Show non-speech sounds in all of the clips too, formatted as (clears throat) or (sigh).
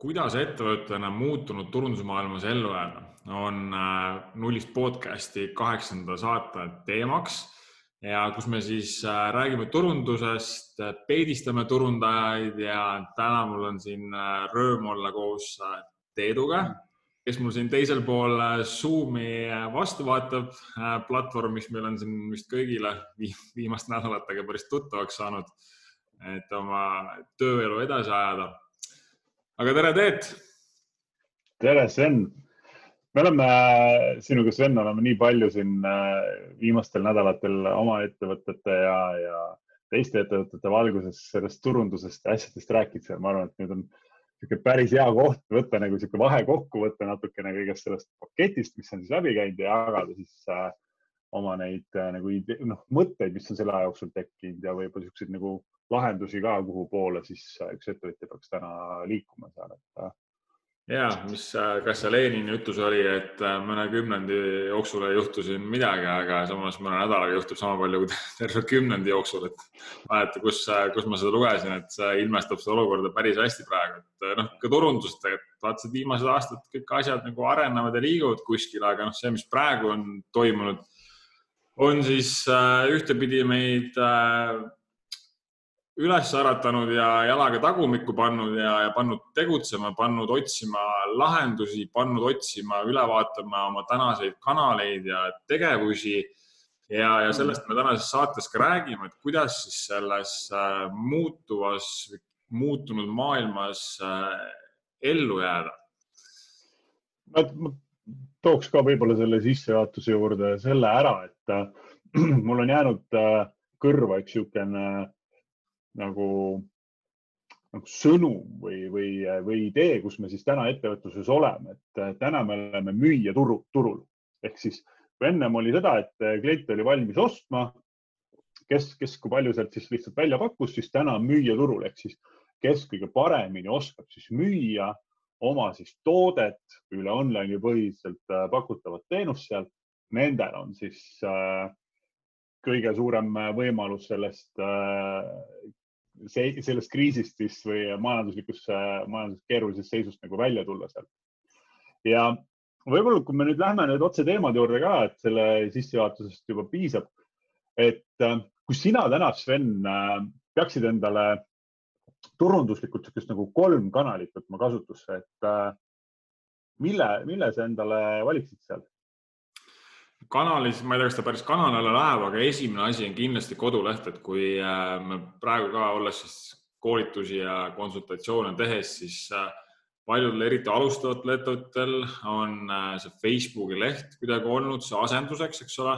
kuidas ettevõttena muutunud turundusmaailmas ellu jääda, on äh, nullist podcasti kaheksanda saate teemaks ja kus me siis äh, räägime turundusest, peedistame turundajaid ja täna mul on siin äh, rõõm olla koos Teeduga, kes mul siin teisel pool Zoomi vastu vaatab, platvorm, mis meil on siin vist kõigile viimaste nädalatega päris tuttavaks saanud, et oma tööelu edasi ajada aga tere, Teet. tere, Sven. me oleme sinuga, Sven, oleme nii palju siin äh, viimastel nädalatel oma ettevõtete ja, ja teiste ettevõtete valguses sellest turundusest ja asjadest rääkinud. ma arvan, et nüüd on niisugune päris hea koht võtta nagu niisugune vahekokkuvõte natukene kõigest sellest paketist, mis on siis läbi käinud ja jagada siis äh, oma neid äh, nagu noh, mõtteid, mis on selle aja jooksul tekkinud ja võib-olla niisuguseid nagu lahendusi ka, kuhu poole siis äh, üks ettevõtja peaks täna liikuma seal, et. Äh. ja mis, kas see Lenini ütlus oli, et mõne kümnendi jooksul ei juhtu siin midagi, aga samas mõne nädalaga juhtub sama palju kui (laughs) terve kümnendi jooksul, et mäletan, kus, kus ma seda lugesin, et see ilmestab seda olukorda päris hästi praegu, et noh, ka turundust, et vaatasid viimased aastad kõik asjad nagu arenevad ja liiguvad kuskile, aga noh, see, mis praegu on toimunud on siis äh, ühtepidi meid äh, üles äratanud ja jalaga tagumikku pannud ja, ja pannud tegutsema, pannud otsima lahendusi, pannud otsima, üle vaatama oma tänaseid kanaleid ja tegevusi. ja, ja sellest me tänases saates ka räägime, et kuidas siis selles äh, muutuvas, muutunud maailmas ellu jääda. ma tooks ka võib-olla selle sissejuhatuse juurde selle ära, et äh, (clears throat) mul on jäänud äh, kõrva üks niisugune äh, nagu, nagu sõnum või, või, või idee, kus me siis täna ettevõtluses oleme, et täna me oleme müüja turu, turul. Ehk siis kui ennem oli seda, et klient oli valmis ostma, kes, kes kui palju sealt siis lihtsalt välja pakkus, siis täna müüja turul. Ehk siis kes kõige paremini oskab siis müüa oma siis toodet üle online'i põhiselt äh, pakutavat teenust seal. Nendel on siis äh, kõige suurem äh, võimalus sellest, sellest kriisist siis või majanduslikust, majanduslikult keerulisest seisust nagu välja tulla sealt. ja võib-olla, kui me nüüd lähme nüüd otse teemade juurde ka, et selle sissejuhatusest juba piisab. et kui sina täna, Sven, peaksid endale turunduslikult niisugust nagu kolm kanalit võtma kasutusse, et äh, mille, mille sa endale valiksid seal? kanalis, ma ei tea, kas ta päris kanalile läheb, aga esimene asi on kindlasti koduleht, et kui äh, me praegu ka olles siis koolitusi ja konsultatsioone tehes, siis äh, paljudel, eriti alustavatel ettevõtetel on see Facebooki leht kuidagi olnud see asenduseks, eks ole,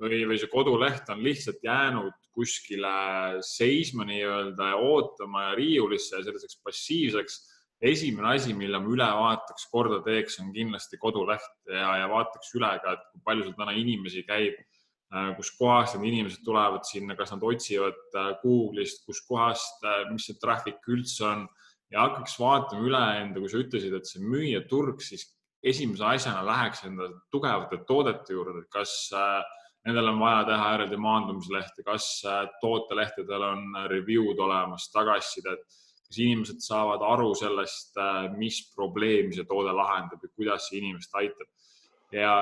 või, või see koduleht on lihtsalt jäänud kuskile seisma nii-öelda ja ootama ja riiulisse ja selliseks passiivseks. esimene asi, mille ma üle vaataks, korda teeks, on kindlasti koduleht ja, ja vaataks üle ka, et kui palju seal täna inimesi käib, äh, kuskohast need inimesed tulevad sinna, kas nad otsivad äh, Google'ist, kuskohast, äh, mis see traffic üldse on ja hakkaks vaatama üle enda, kui sa ütlesid, et see müüjaturg, siis esimese asjana läheks enda tugevate toodete juurde, et kas äh, Nendel on vaja teha eraldi maandumislehte, kas äh, tootelehtedel on review'd olemas, tagasisidet, kas inimesed saavad aru sellest, äh, mis probleemi see toode lahendab ja kuidas see inimest aitab. ja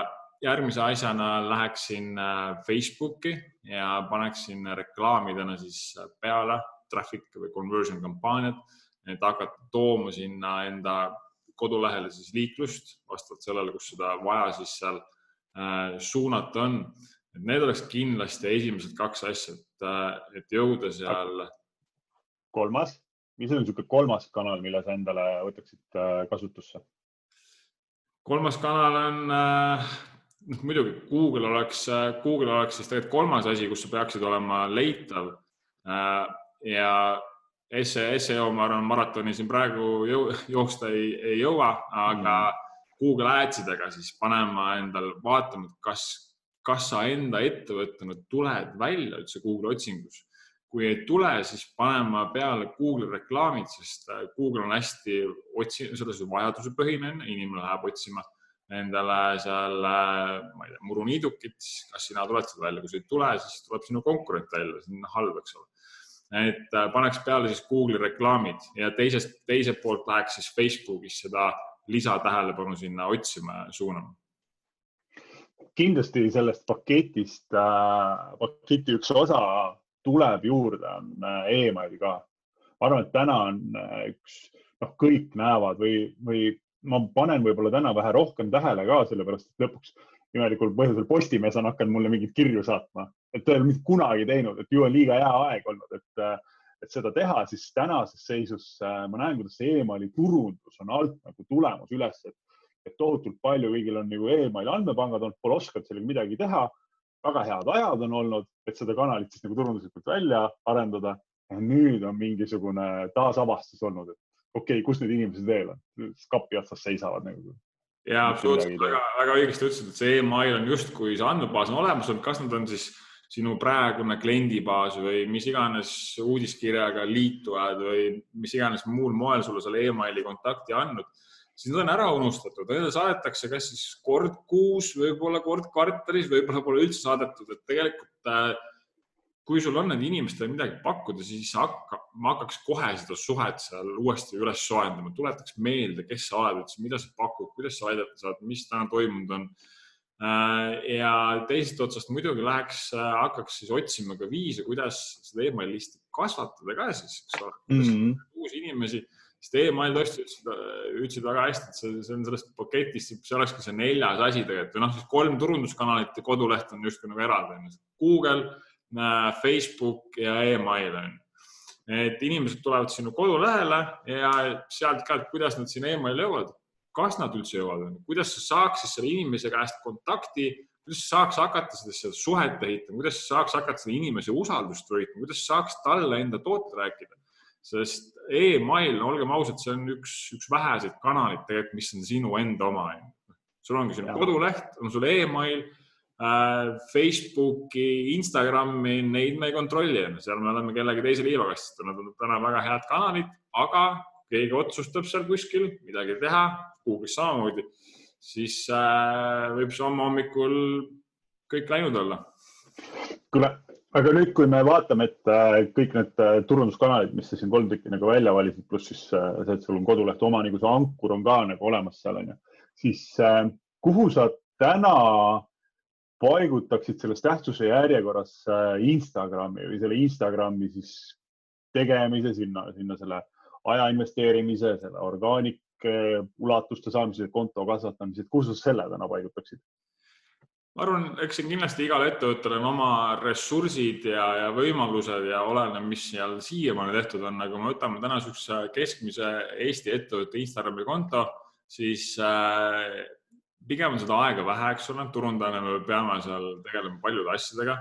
järgmise asjana läheksin äh, Facebooki ja paneksin reklaamidena siis peale traffic või conversion kampaaniad, et hakata tooma sinna enda kodulehele siis liiklust vastavalt sellele, kus seda vaja siis seal suunata on et need oleks kindlasti esimesed kaks asja, et, äh, et jõuda seal. kolmas, mis on niisugune kolmas kanal, mille sa endale võtaksid äh, kasutusse? kolmas kanal on äh, noh, muidugi Google oleks, Google oleks siis tegelikult kolmas asi, kus sa peaksid olema leitav. ja SEO, ma arvan, maratoni siin praegu joosta ei, ei jõua, aga mm. Google Ads idega siis panema endal, vaatama, kas kas sa enda ettevõttena tuled välja üldse Google otsingus. kui ei tule, siis panema peale Google reklaamid, sest äh, Google on hästi otsi-, selles vajadusepõhine, inimene läheb otsima endale seal, äh, ma ei tea, muruniidukit, kas sina tuled sealt välja, kui sa ei tule, siis tuleb sinu konkurent välja, see on halb, eks ole. et äh, paneks peale siis Google'i reklaamid ja teisest, teiselt poolt läheks siis Facebookis seda lisatähelepanu sinna otsima suunama kindlasti sellest paketist äh,, paketi üks osa tuleb juurde, on äh, email ka. ma arvan, et täna on äh, üks, noh, kõik näevad või, või ma panen võib-olla täna vähe rohkem tähele ka, sellepärast et lõpuks imelikul põhjusel Postimees on hakanud mulle mingeid kirju saatma, et ta ei ole mitte kunagi teinud, et ju on liiga hea aeg olnud, et, et seda teha, siis tänases seisus ma näen, kuidas see emaili turundus on alt nagu tulemas üles, et, et tohutult palju, kõigil on nagu emaili andmepangad olnud, pole osanud sellega midagi teha. väga head ajad on olnud, et seda kanalit siis nagu turunduslikult välja arendada. nüüd on mingisugune taasavastus olnud, et okei okay,, kus need inimesed veel on, kapi otsas seisavad nagu. Ja absoluutselt. väga, väga õigesti ütlesid, et see email on justkui see andmebaas on olemas olnud, kas nad on siis sinu praegune kliendibaas või mis iganes uudiskirjaga liitujad või mis iganes muul moel sulle selle emaili kontakti andnud, siis nad on ära unustatud, neile saadetakse kas siis kord kuus, võib-olla kord kvartalis, võib-olla pole üldse saadetud, et tegelikult äh, kui sul on nende inimestele midagi pakkuda, siis hakka, ma hakkaks kohe seda suhet seal uuesti üles soojendama, tuletaks meelde, kes sa oled üldse, mida sa pakud, kuidas sa aidata saad, mis täna toimunud on. Äh, ja teisest otsast muidugi läheks, äh, hakkaks siis otsima ka viise, kuidas seda email listi kasvatada ka siis, eks ole mm -hmm., uusi inimesi sest email tõesti ütlesid, ütlesid väga hästi, et see, see on sellest paketist, see olekski see neljas asi tegelikult. Või noh, siis kolm turunduskanalit ja koduleht on justkui nagu eraldi on ju. Google, Äh, Facebook ja email on. et inimesed tulevad sinu kodulehele ja sealt ka, et kuidas nad sinna emaili jõuavad, kas nad üldse jõuavad, kuidas sa saaks siis selle inimese käest kontakti, kuidas sa saaks hakata seda suhet ehitama, kuidas sa saaks hakata selle inimese usaldust võitma, kuidas sa saaks talle enda toote rääkida sest email, no olgem ausad, see on üks, üks väheseid kanaleid tegelikult, mis on sinu enda oma. sul ongi sinu koduleht, on sul email Äh, Facebooki, Instagrami, neid me ei kontrolli, seal me oleme kellegi teise liivakastist, nad on täna väga head kanalid, aga keegi otsustab seal kuskil midagi teha, Google'is samamoodi, siis äh, võib see homme hommikul kõik läinud olla. kuule, aga nüüd, kui me vaatame, et äh, kõik need turunduskanalid, mis sa siin kolm tükki nagu välja valisid, pluss siis see, et sul on koduleht omaniku, see ankur on ka nagu olemas seal onju, siis kuhu sa täna paigutaksid selles tähtsuse järjekorras äh, Instagrami või selle Instagrami siis tegemise sinna, sinna selle aja investeerimise, selle orgaanik ulatuste saamise, konto kasvatamise, kuhu sa selle täna paigutaksid? Ma arvan, eks siin kindlasti igal ettevõttel on oma ressursid ja, ja võimalused ja oleneb, mis seal siiamaani tehtud on, aga me võtame täna niisuguse keskmise Eesti ettevõtte Instagrami konto, siis äh, pigem on seda aega vähe, eks ole, turundajana me peame seal tegelema paljude asjadega.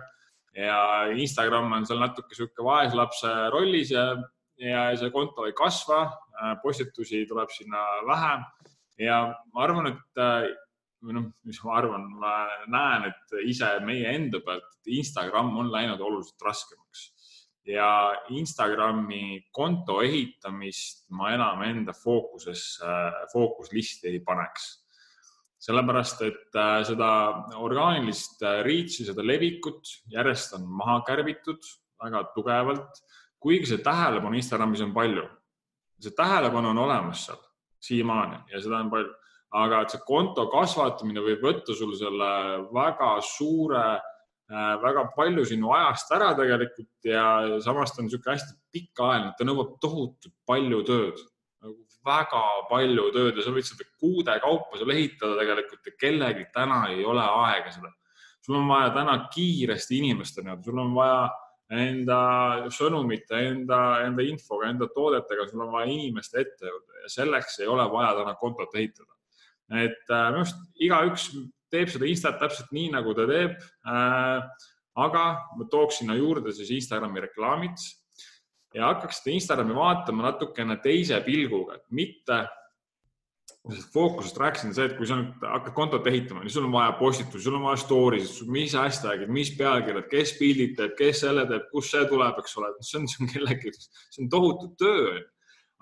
Ja Instagram on seal natuke sihuke vaeslapse rollis ja, ja see konto ei kasva, äh, postitusi tuleb sinna vähem ja ma arvan, et äh, või noh, mis ma arvan, ma näen, et ise meie enda pealt, et Instagram on läinud oluliselt raskemaks. Ja Instagrami konto ehitamist ma enam enda fookusesse, fookuslisti ei paneks. Sellepärast et äh, seda orgaanilist äh, reach'i, seda levikut järjest on maha kärbitud väga tugevalt, kuigi see tähelepanu Instagramis on palju. see tähelepanu on olemas seal siiamaani ja seda on palju, aga et see konto kasvatamine võib võtta sul selle väga suure, äh, väga palju sinu ajast ära tegelikult ja samas ta on niisugune hästi pikaajaline, ta nõuab tohutult palju tööd nagu väga palju tööd ja sa võid seda kuude kaupa seal ehitada tegelikult ja kellelgi täna ei ole aega seda. sul on vaja täna kiiresti inimesteni, sul on vaja enda sõnumite, enda, enda infoga, enda toodetega, sul on vaja inimeste ette jõuda ja selleks ei ole vaja täna kontot ehitada. Et äh, minu arust igaüks teeb seda Instat täpselt nii, nagu ta teeb äh,. aga ma tooks sinna juurde siis Instagrami reklaamid ja hakkaks seda Instagrami vaatama natukene teise pilguga, et mitte fookusest rääkisin see, et kui sa nüüd hakkad kontot ehitama, siis sul on vaja postitusi, sul on vaja story sid, mis hashtag'id, mis pealkirjad, kes pildid teeb, kes selle teeb, kust see tuleb, eks ole, see on, see on kellegi, see on tohutu töö.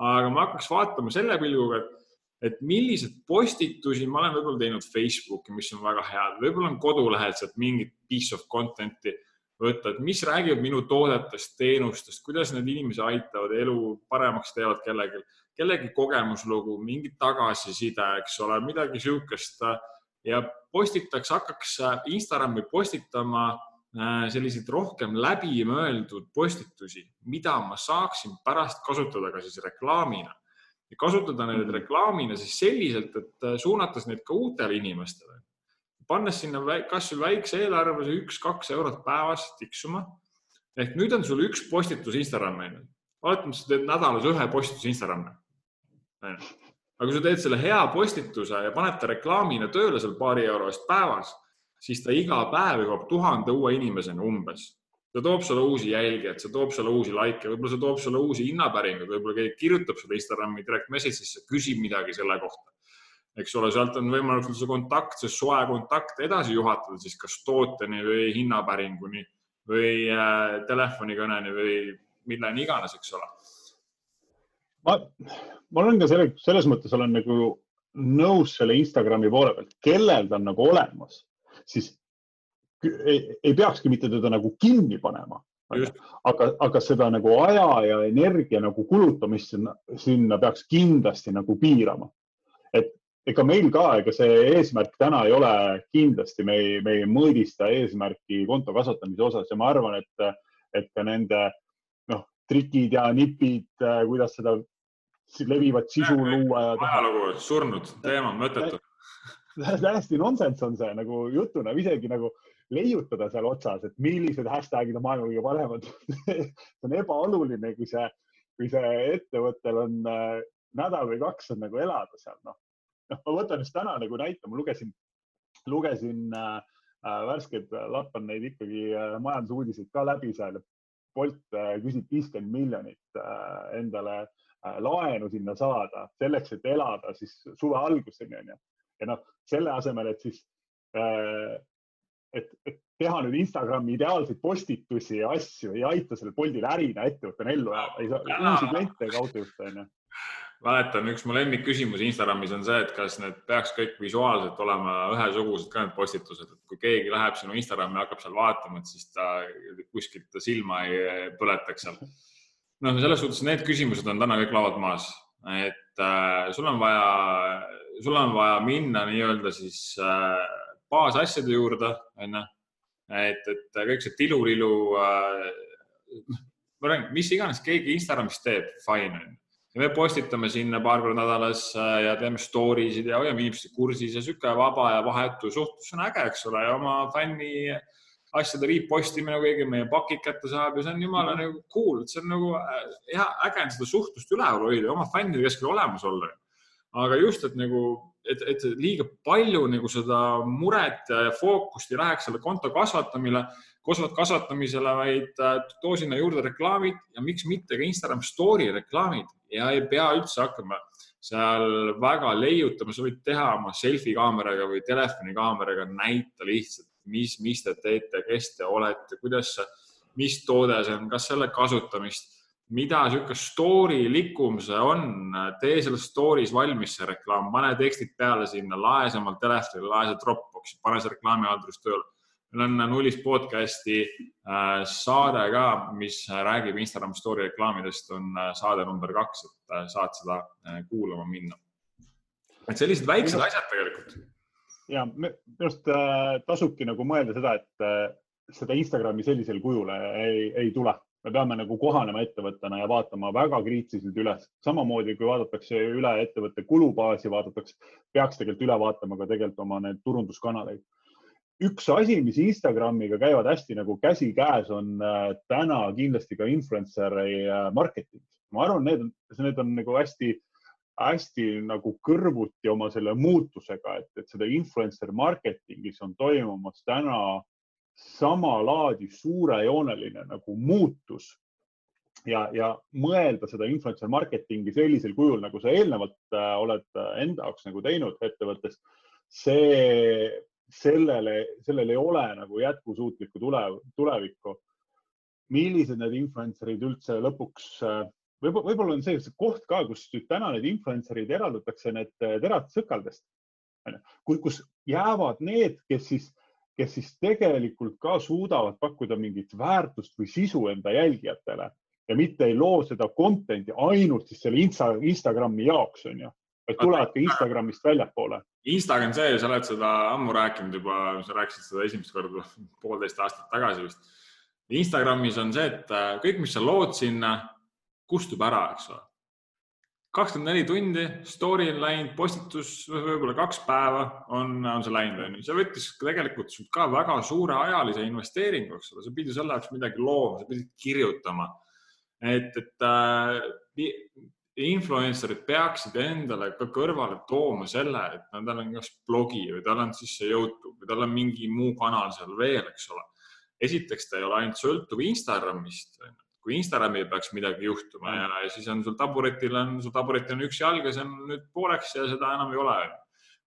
aga ma hakkaks vaatama selle pilguga, et, et millised postitusi ma olen võib-olla teinud Facebooki, mis on väga head, võib-olla on kodulehelt sealt mingit piece of content'i võtta, et mis räägivad minu toodetest, teenustest, kuidas need inimesi aitavad, elu paremaks teevad kellelgi, kellegi kogemuslugu, mingi tagasiside, eks ole, midagi sihukest. Ja postitaks, hakkaks Instagrami postitama äh, selliseid rohkem läbimõeldud postitusi, mida ma saaksin pärast kasutada ka siis reklaamina ja kasutada neid mhm. reklaamina siis selliselt, et äh, suunates neid ka uutele inimestele. pannes sinna kasvõi väikse eelarve, see üks-kaks eurot päevas tiksuma. ehk nüüd on sul üks postitus Instagrami, onju. oletame, sa teed nädalas ühe postituse Instagrami. aga kui sa teed selle hea postituse ja paned ta reklaamina tööle seal paari euro eest päevas, siis ta iga päev jõuab tuhande uue inimeseni umbes see toob sulle uusi jälgijaid, see toob sulle uusi likee, võib-olla see toob sulle uusi hinnapäringuid, võib-olla keegi kirjutab sulle Instagrami direct message'isse, küsib midagi selle kohta. eks ole, sealt on võimalik see kontakt, see soe kontakt edasi juhatada siis kas tooteni või hinnapäringuni või äh, telefonikõneni või milleni iganes, eks ole. ma, ma olen ka selle, selles mõttes olen nagu nõus selle Instagrami poole pealt, kellel ta on nagu olemas, siis ei, ei peakski mitte teda nagu kinni panema, aga, aga seda nagu aja ja energia nagu kulutamist sinna, sinna peaks kindlasti nagu piirama. et ega meil ka, ega see eesmärk täna ei ole kindlasti, me ei, me ei mõõdista eesmärki konto kasvatamise osas ja ma arvan, et, et ka nende noh, trikid ja nipid, kuidas seda levivat sisu luua ja teha. ajalugu, surnud teema, mõttetu täiesti nonsense on see nagu jutuna, isegi nagu leiutada seal otsas, et millised hashtag'id on maailma kõige paremad (laughs) see on ebaoluline, kui see, kui see ettevõttel on äh, nädal või kaks on nagu elada seal, noh. noh, ma võtan just täna nagu näite, ma lugesin, lugesin äh, äh värsked, lappan neid ikkagi äh, majandusuudiseid ka läbi seal. Bolt äh, küsib viiskümmend miljonit äh, endale äh, laenu sinna saada selleks, et elada siis suve alguseni onju. ja noh, selle asemel, et siis äh, et, et teha nüüd Instagrami ideaalseid postitusi ja asju, ei aita sellel Boltil ärina ettevõttena ellu jääda, ei saa uusi kliente ega autojuhte onju. Mäletan, üks mu lemmikküsimus Instagramis on see, et kas need peaks kõik visuaalselt olema ühesugused ka need postitused, et kui keegi läheb sinu Instagrami ja hakkab seal vaatama, et siis ta kuskilt ta silma ei põletaks seal. noh, selles suhtes need küsimused on täna kõik laualt maas, et äh, sul on vaja, sul on vaja minna nii-öelda siis äh, baasasjade juurde, onju. et, et kõik see tilulilu äh,, ma räägin, mis iganes keegi Instagramis teeb, fine onju. ja me postitame sinna paar korda nädalas äh, ja teeme story sid ja hoiame inimesi kursis ja sihuke vaba ja vahetu suhtlus on äge, eks ole, ja oma fänni asjade repostimine, kui keegi meie pakid kätte saab ja see on jumala nagu cool, et see on nagu äh, hea, äge on seda suhtlust üleval hoida ja oma fännide keskel olemas olla. aga just, et nagu et, et liiga palju nagu seda muret ja fookust ei läheks selle konto kasvatamine, kasvatamisele, vaid äh, too sinna juurde reklaamid ja miks mitte ka Instagram story reklaamid. Ja ei pea üldse hakkama seal väga leiutama, sa võid teha oma selfie kaameraga või telefoni kaameraga, näita lihtsalt, mis, mis te teete, kes te olete, kuidas, mis toode see on, kas selle kasutamist mida niisugune story likum see on, tee selles story's valmis see reklaam, pane tekstid peale sinna, lae see omal telefonile, lae see Dropboxi, pane see reklaamihaldurist tööle. meil on Nullis podcasti äh, saade ka, mis räägib Instagram story reklaamidest, on äh, saade number kaks, et äh, saad seda kuulama minna. et sellised väiksed Minust... asjad tegelikult. ja minu arust tasubki nagu mõelda seda, et seda Instagrami sellisel kujul ei, ei tule me peame nagu kohanema ettevõttena ja vaatama väga kriitiliselt üles. samamoodi kui vaadatakse üle ettevõtte kulubaasi, vaadatakse, peaks tegelikult üle vaatama ka tegelikult oma need turunduskanaleid. üks asi, mis Instagramiga käivad hästi nagu käsikäes, on äh, täna kindlasti ka influencer'i äh, marketing. ma arvan, need, need on nagu hästi hästi nagu kõrvuti oma selle muutusega, et, et seda influencer marketingis on toimumas täna sama laadi suurejooneline nagu muutus ja, ja mõelda seda influencer marketingi sellisel kujul, nagu sa eelnevalt äh, oled äh, enda jaoks nagu teinud ettevõttes, see, sellele, sellel ei ole nagu jätkusuutlikku tule, tulevikku. millised need influencer'id üldse lõpuks äh, võib-olla, võib-olla on see, see koht ka, kus täna need influencer'id eraldatakse need terad sõkaldest, kus jäävad need, kes siis kes siis tegelikult ka suudavad pakkuda mingit väärtust või sisu enda jälgijatele ja mitte ei loo seda content'i ainult siis selle Insta, Instagrami jaoks, on ju, vaid tulevad ka Instagramist väljapoole. Instagram see, sa oled seda ammu rääkinud juba, sa rääkisid seda esimest korda (laughs) poolteist aastat tagasi vist. Instagramis on see, et kõik, mis sa lood sinna, kustub ära, eks ole kakskümmend neli tundi, story on läinud, postitus võib-olla kaks päeva on, on see läinud, onju. see võttis tegelikult sult ka väga suure ajalise investeeringu, eks ole, sa pidid selle jaoks midagi looma, sa pidid kirjutama. et, et äh, influencer'id peaksid endale ka kõrvale tooma selle, et no, tal on kas blogi või tal on siis see Youtube või tal on mingi muu kanal seal veel, eks ole. esiteks ta ei ole ainult sõltuv Instagramist, kui Instagramil peaks midagi juhtuma ja, ja siis on sul taburetil on, sul taburetil on üks jalg ja see on nüüd pooleks ja seda enam ei ole.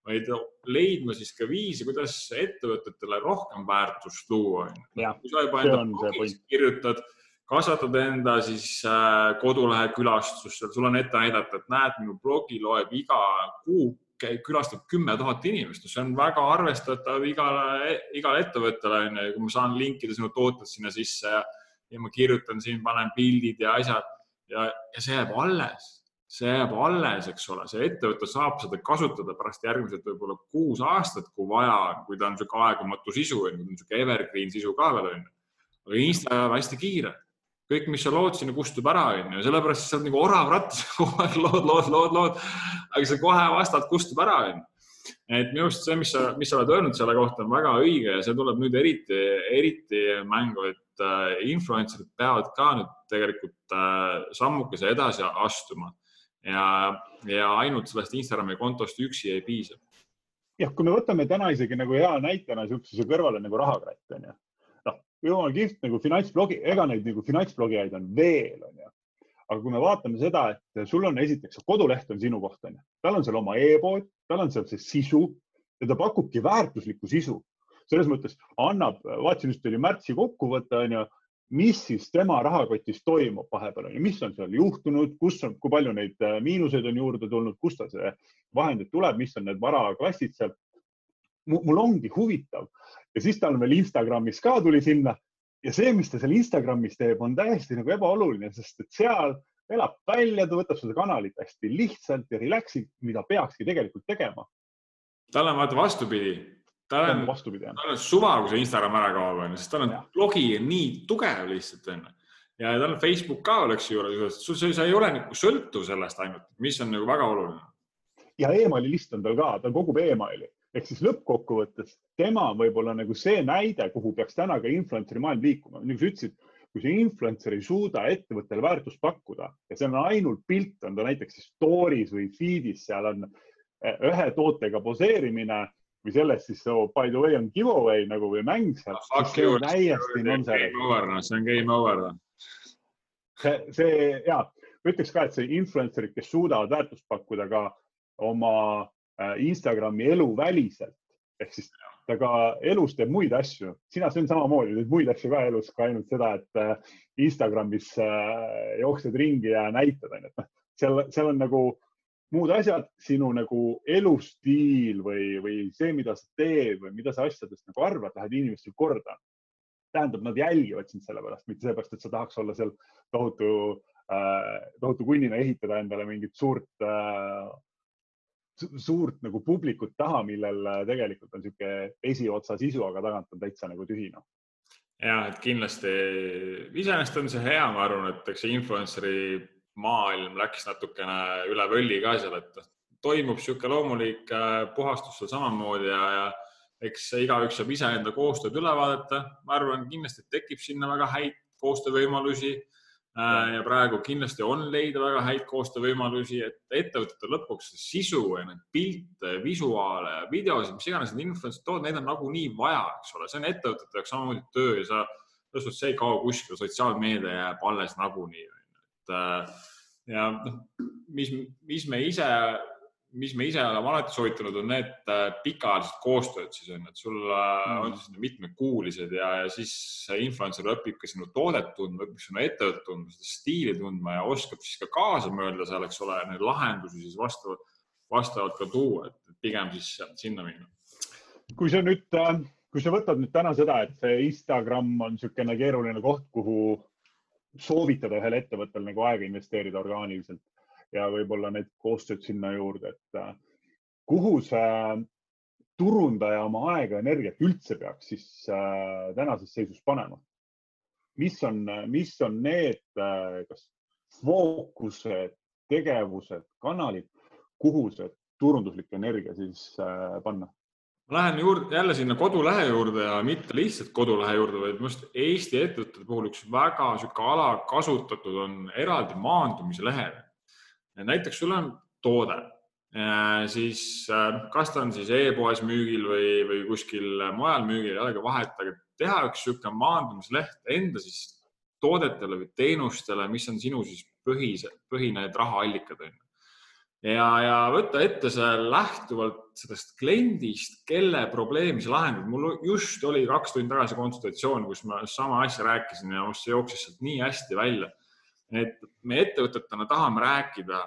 vaid leidma siis ka viisi, kuidas ettevõtetele rohkem väärtust luua. kui sa juba enda blogis kirjutad, kasvatad enda siis äh, kodulehe külastust, sul on ette näidata, et näed, minu blogi loeb iga kuu külastab kümme tuhat inimest, see on väga arvestatav igale, igale ettevõttele, onju, kui ma saan linkida sinu tooted sinna sisse ja ja ma kirjutan siin, panen pildid ja asjad. Ja, ja see jääb alles, see jääb alles, eks ole, see ettevõte saab seda kasutada pärast järgmised võib-olla kuus aastat, kui vaja, kui ta on niisugune aegumatu sisu, on niisugune evergreen sisu ka veel on ju. aga Insta ajab hästi kiire, kõik, mis sa lood sinna, kustub ära, on ju, sellepärast sa oled nagu orav rattas, (laughs) kogu aeg lood, lood, lood, lood, aga see kohe vastalt kustub ära, on ju. Et minu arust see, mis sa, mis sa oled öelnud selle kohta, on väga õige ja see tuleb nüüd eriti, eriti mängu, et et äh, influencer'id peavad ka nüüd tegelikult äh, sammukese edasi astuma. Ja, ja ainult sellest Instagrami kontost üksi ei piisa. jah, kui me võtame täna isegi nagu hea näitena niisuguse kõrvale nagu rahakratt onju, noh, jumal kihvt nagu finantsblogi, ega neid nagu finantsblogijaid on veel onju aga kui me vaatame seda, et sul on esiteks koduleht on sinu koht, onju, tal on seal oma e-pood, tal on seal see sisu ja ta pakubki väärtuslikku sisu selles mõttes annab, vaatasin just oli märtsi kokkuvõte on ju, mis siis tema rahakotis toimub vahepeal on ju, mis on seal juhtunud, kus on, kui palju neid äh, miinuseid on juurde tulnud, kust ta see vahendid tuleb, mis on need varaklassid seal. mul ongi huvitav ja siis tal veel Instagramis ka tuli sinna ja see, mis ta seal Instagramis teeb, on täiesti nagu ebaoluline, sest et seal elab välja, ta võtab seda kanalit hästi lihtsalt ja relax'ilt, mida peakski tegelikult tegema. tal on vaata vastupidi, tal on, tal on suva, kui see Instagram ära kaob, onju, sest tal on blogi nii tugev lihtsalt, onju. ja tal on Facebook ka oleks juures, sa ei ole nagu sõltuv sellest ainult, mis on nagu väga oluline. ja emaili list on tal ka, ta kogub emaili. Ehk siis lõppkokkuvõttes tema võib-olla nagu see näide, kuhu peaks täna ka influencer'i maailm liikuma, nagu sa ütlesid, kui see influencer ei suuda ettevõttele väärtust pakkuda ja see on ainult pilt, on ta näiteks story's või feed'is, seal on eh, ühe tootega poseerimine või sellest siis oh, by the way on giveaway nagu või mäng seal no,. see on täiesti nonsense. see on game over. see, see ja ütleks ka, et see influencer'id, kes suudavad väärtust pakkuda ka oma äh, Instagrami elu väliselt ehk siis ta ka elus teeb muid asju, sina, see on samamoodi, teed muid asju ka elus, ka ainult seda, et äh, Instagramis äh, jooksed ringi ja näitad, onju, et noh, seal, seal on nagu muud asjad, sinu nagu elustiil või, või see, mida sa teed või mida sa asjadest nagu arvad, läheb inimestel korda. tähendab, nad jälgivad sind sellepärast, mitte sellepärast, et sa tahaks olla seal tohutu äh,, tohutu kunnina ehitada endale mingit suurt äh, suurt nagu publikut taha, millel tegelikult on niisugune esiotsa sisu, aga tagant on täitsa nagu tühine noh. ja et kindlasti iseenesest on see hea, ma arvan, et eks influencer'i maailm läks natukene üle võlli ka seal, et toimub niisugune loomulik äh, puhastus seal samamoodi ja, ja eks igaüks saab iseenda koostööd üle vaadata. ma arvan, kindlasti tekib sinna väga häid koostöövõimalusi. Äh, ja praegu kindlasti on leida väga häid koostöövõimalusi, et ettevõtete lõpuks sisu ja neid pilte, visuaale, videosid, mis iganes need influencer'id toovad, neid on nagunii vaja, eks ole, see on ettevõtete jaoks samamoodi töö ja sa, see ei kao kuskile, sotsiaalmeedia jääb alles nagunii et äh, ja noh, mis, mis me ise, mis me ise oleme alati soovitanud, on need äh, pikaajalised koostööd siis on, et sul mm. on siis mitmekuulised ja, ja siis influencer õpib ka sinu toodet tundma, õpib sinu ettevõtet tundma, seda stiili tundma ja oskab siis ka kaasa mõelda seal, eks ole, neid lahendusi siis vastavalt, vastavalt ka tuua, et pigem siis sinna minna. kui sa nüüd, äh, kui sa võtad nüüd täna seda, et see Instagram on niisugune keeruline koht, kuhu soovitada ühel ettevõttel nagu aega investeerida orgaaniliselt ja võib-olla need koostööd sinna juurde, et äh, kuhu see turundaja oma aega, energiat üldse peaks siis äh, tänases seisus panema? mis on, mis on need, äh, kas fookused, tegevused, kanalid, kuhu see turunduslik energia siis panna? Ma lähen juurde jälle sinna kodulehe juurde ja mitte lihtsalt kodulehe juurde, vaid minu arust Eesti ettevõtete puhul üks väga sihuke alakasutatud on eraldi maandumise lehed. näiteks sul on toode, siis äh, kas ta on siis e-poes müügil või, või kuskil mujal müügil, ei olegi vahet, aga teha üks sihuke maandumisleht enda siis toodetele või teenustele, mis on sinu siis põhise, põhine rahaallikad on ju ja, ja võtta ette see lähtuvalt sellest kliendist, kelle probleemi sa lahendad. mul just oli kaks tundi tagasi konsultatsioon, kus ma sama asja rääkisin ja see jooksis sealt nii hästi välja. et me ettevõtetena tahame rääkida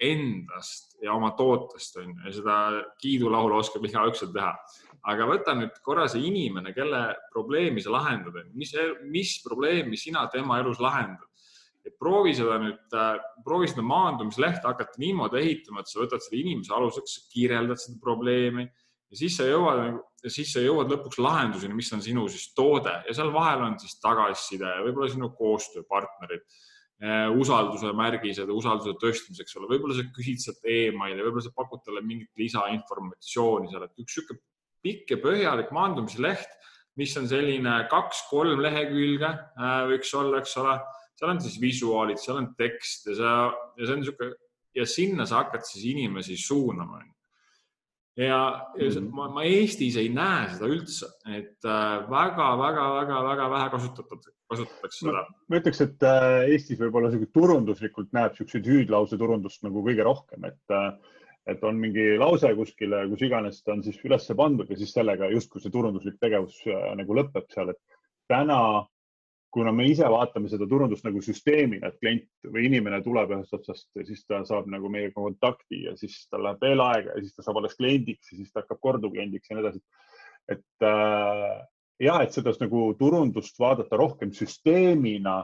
endast ja oma tootest on ju ja seda kiidulaulu oskab igaüks teha. aga võta nüüd korra see inimene, kelle probleemi sa lahendad, mis, mis probleemi sina tema elus lahendad et proovi seda nüüd, äh, proovi seda maandumislehte hakata niimoodi ehitama, et sa võtad selle inimese aluseks, kirjeldad seda probleemi ja siis sa jõuad, siis sa jõuad lõpuks lahenduseni, mis on sinu siis toode. Ja seal vahel on siis tagasiside, võib-olla sinu koostööpartnerid, äh, usalduse märgised, usalduse tõstmiseks ole, võib-olla sa küsid sealt emaili, võib-olla sa pakud talle mingit lisainformatsiooni seal, et üks niisugune pikk ja põhjalik maandumisleht, mis on selline kaks-kolm lehekülge äh, võiks olla, eks ole seal on siis visuaalid, seal on tekst ja sa, ja see on niisugune ja sinna sa hakkad siis inimesi suunama. ja, ja mm -hmm. ma, ma Eestis ei näe seda üldse, et väga-väga-väga-väga äh, vähe kasutatud, kasutatakse seda ma ütleks, et äh, Eestis võib-olla turunduslikult näeb niisuguseid hüüdlause turundust nagu kõige rohkem, et äh, et on mingi lause kuskile, kus iganes ta on siis üles pandud ja siis sellega justkui see turunduslik tegevus nagu lõpeb seal, et täna kuna me ise vaatame seda turundust nagu süsteemina, et klient või inimene tuleb ühest otsast siis ta saab nagu meiega kontakti ja siis tal läheb veel aega ja siis ta saab alles kliendiks ja siis ta hakkab korduvkliendiks ja nii edasi. et äh, jah, et seda nagu turundust vaadata rohkem süsteemina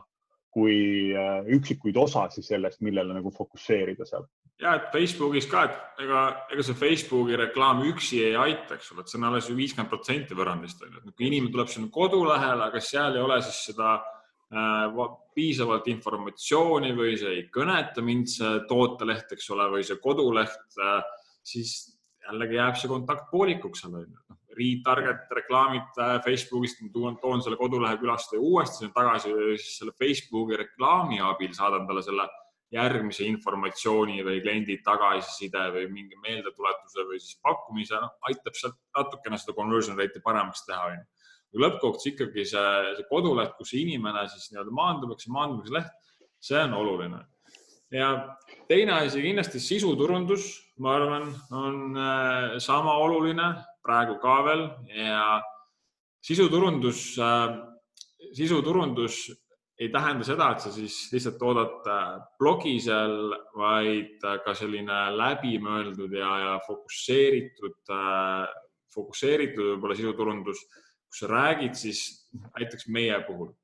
kui äh, üksikuid osasid sellest, millele nagu fokusseerida seal. Ja et Facebookis ka, et ega, ega see Facebooki reklaam üksi ei aita, eks ole, et see on alles ju viiskümmend protsenti võrrandist on ju, et kui inimene tuleb sinna kodulehele, aga seal ei ole siis seda äh, piisavalt informatsiooni või see ei kõneta mind, see tooteleht, eks ole, või see koduleht äh,, siis jällegi jääb see kontakt poolikuks seal on ju. Noh, retarget reklaamid äh, Facebookist, ma toon, toon selle kodulehe külastaja uuesti tagasi, siis selle Facebooki reklaami abil saadan talle selle järgmise informatsiooni või kliendi tagasiside või mingi meeldetuletuse või siis pakkumise no,, aitab sealt natukene seda conversion rate'i paremaks teha, onju. lõppkokkuvõttes ikkagi see, see koduleht, kus inimene siis nii-öelda see maandumise leht, see on oluline. ja teine asi kindlasti sisuturundus, ma arvan, on äh, sama oluline praegu ka veel ja sisuturundus, äh, sisuturundus ei tähenda seda, et sa siis lihtsalt toodad äh, blogi seal, vaid äh, ka selline läbimõeldud ja, ja fokusseeritud, fokusseeritud võib-olla sisuturundus, kus sa räägid siis näiteks meie puhul.